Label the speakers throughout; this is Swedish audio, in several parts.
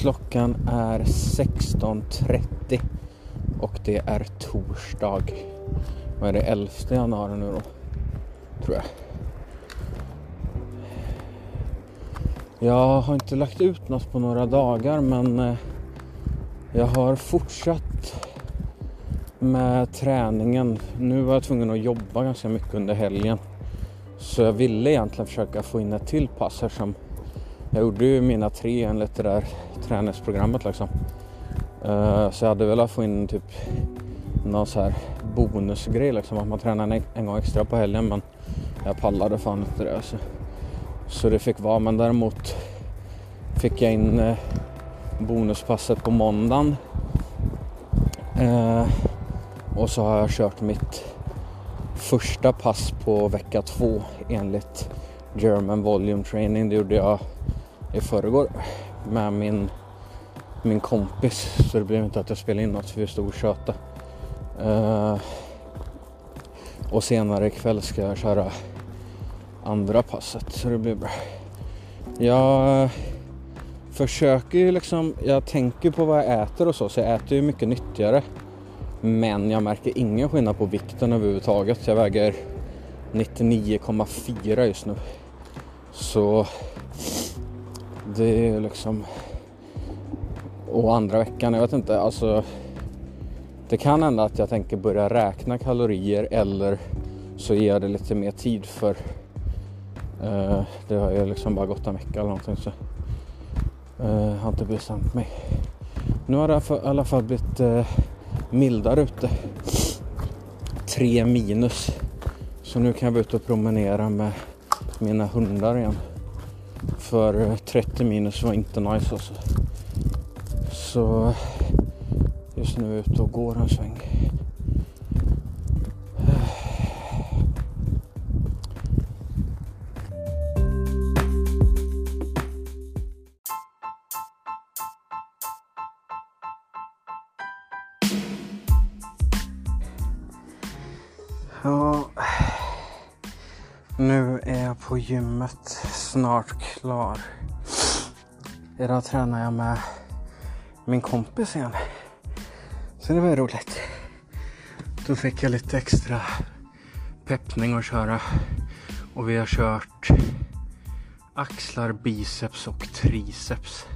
Speaker 1: Klockan är 16.30 och det är torsdag. Vad är det? 11 januari nu då? Tror jag. Jag har inte lagt ut något på några dagar men eh, jag har fortsatt med träningen. Nu var jag tvungen att jobba ganska mycket under helgen. Så jag ville egentligen försöka få in ett till pass här som jag gjorde ju mina tre enligt det där träningsprogrammet liksom. Uh, så jag hade velat få in typ någon så här bonusgrej liksom att man tränar en, en gång extra på helgen men jag pallade fan inte det. Så, så det fick vara men däremot fick jag in uh, bonuspasset på måndagen. Uh, och så har jag kört mitt första pass på vecka två enligt German Volume Training. Det gjorde jag i förrgår med min, min kompis. Så det blev inte att jag spelade in något för vi stod och tjötade. Uh, och senare ikväll ska jag köra andra passet så det blir bra. Jag eh, försöker ju liksom, jag tänker på vad jag äter och så, så jag äter ju mycket nyttigare. Men jag märker ingen skillnad på vikten överhuvudtaget. Jag väger 99,4 just nu. Så det är liksom... Och andra veckan, jag vet inte, alltså... Det kan hända att jag tänker börja räkna kalorier eller så ger jag det lite mer tid för uh, det har ju liksom bara gått en vecka eller någonting så uh, har inte bestämt mig. Nu har det i alla fall blivit uh, mildare ute. Tre minus. Så nu kan jag vara ute och promenera med mina hundar igen. För eh, 30 minus var inte nice alltså. Så just nu är jag ute och går en sväng. Ja, nu är jag på gymmet, snart klar. Idag tränar jag med min kompis igen. Så det var roligt. Då fick jag lite extra peppning att köra. Och vi har kört axlar, biceps och triceps.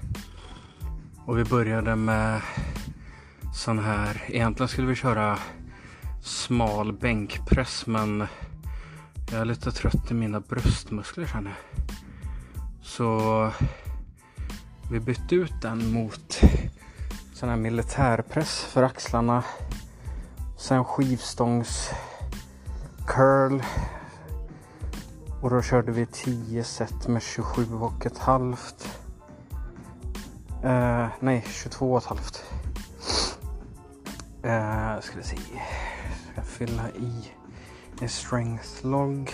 Speaker 1: Och vi började med sån här, egentligen skulle vi köra smal bänkpress men jag är lite trött i mina bröstmuskler känner jag. Så vi bytte ut den mot sån här militärpress för axlarna. Sen skivstångs curl. Och då körde vi 10 set med 27 och ett halvt. Eh, nej, 22 och ett halvt. Eh, ska vi se. Ska fylla i en strength log.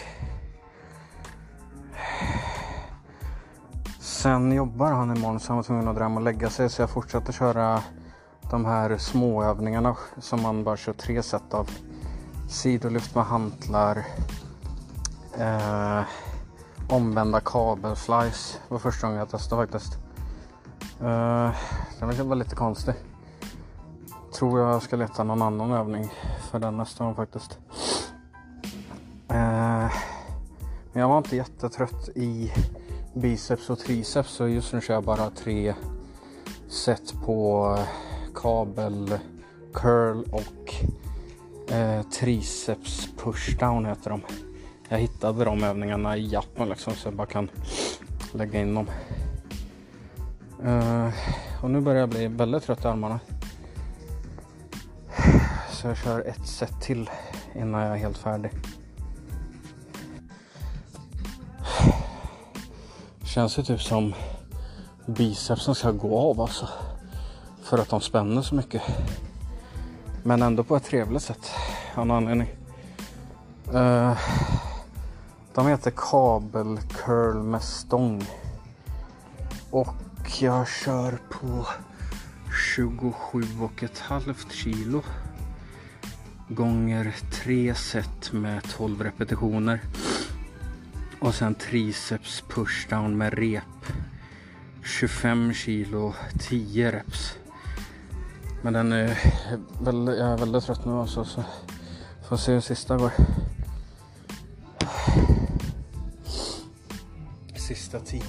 Speaker 1: Sen jobbar han imorgon så han var tvungen att dra hem och lägga sig så jag fortsätter köra de här småövningarna som man bara kör tre set av. Sidolyft med hantlar. Eh, omvända kabelflies var första gången jag testade faktiskt. Eh, den var lite konstig. Tror jag ska leta någon annan övning för den nästa gång faktiskt men jag var inte jättetrött i biceps och triceps så just nu kör jag bara tre set på eh, kabel curl och eh, triceps pushdown heter de. Jag hittade de övningarna i appen liksom så jag bara kan lägga in dem. Uh, och nu börjar jag bli väldigt trött i armarna. Så jag kör ett set till innan jag är helt färdig. Känns ju typ som bicepsen ska gå av alltså. För att de spänner så mycket. Men ändå på ett trevligt sätt. Av någon anledning. Uh, de heter kabel curl med stång. Och jag kör på 27,5 kilo. Gånger tre set med 12 repetitioner. Och sen triceps pushdown med rep. 25 kilo 10 reps. Men den är väldigt, jag är väldigt trött nu alltså så får se hur sista går. Sista 10.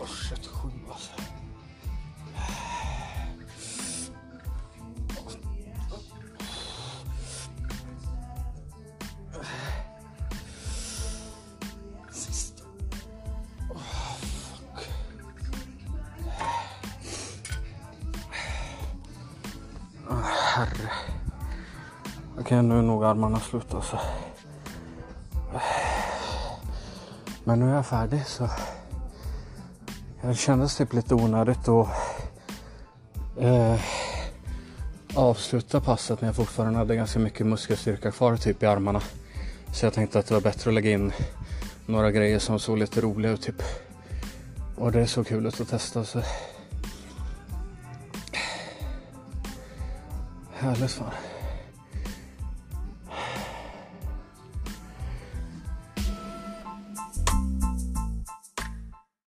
Speaker 1: Åh shit, sju alltså. Sista. Fuck. Herre. Okej, nu är nog armarna slut alltså. Men nu är jag färdig så det kändes typ lite onödigt att eh, avsluta passet när jag fortfarande hade ganska mycket muskelstyrka kvar typ i armarna. Så jag tänkte att det var bättre att lägga in några grejer som såg lite roliga ut typ. Och det såg kul ut att testa så. Härligt fan.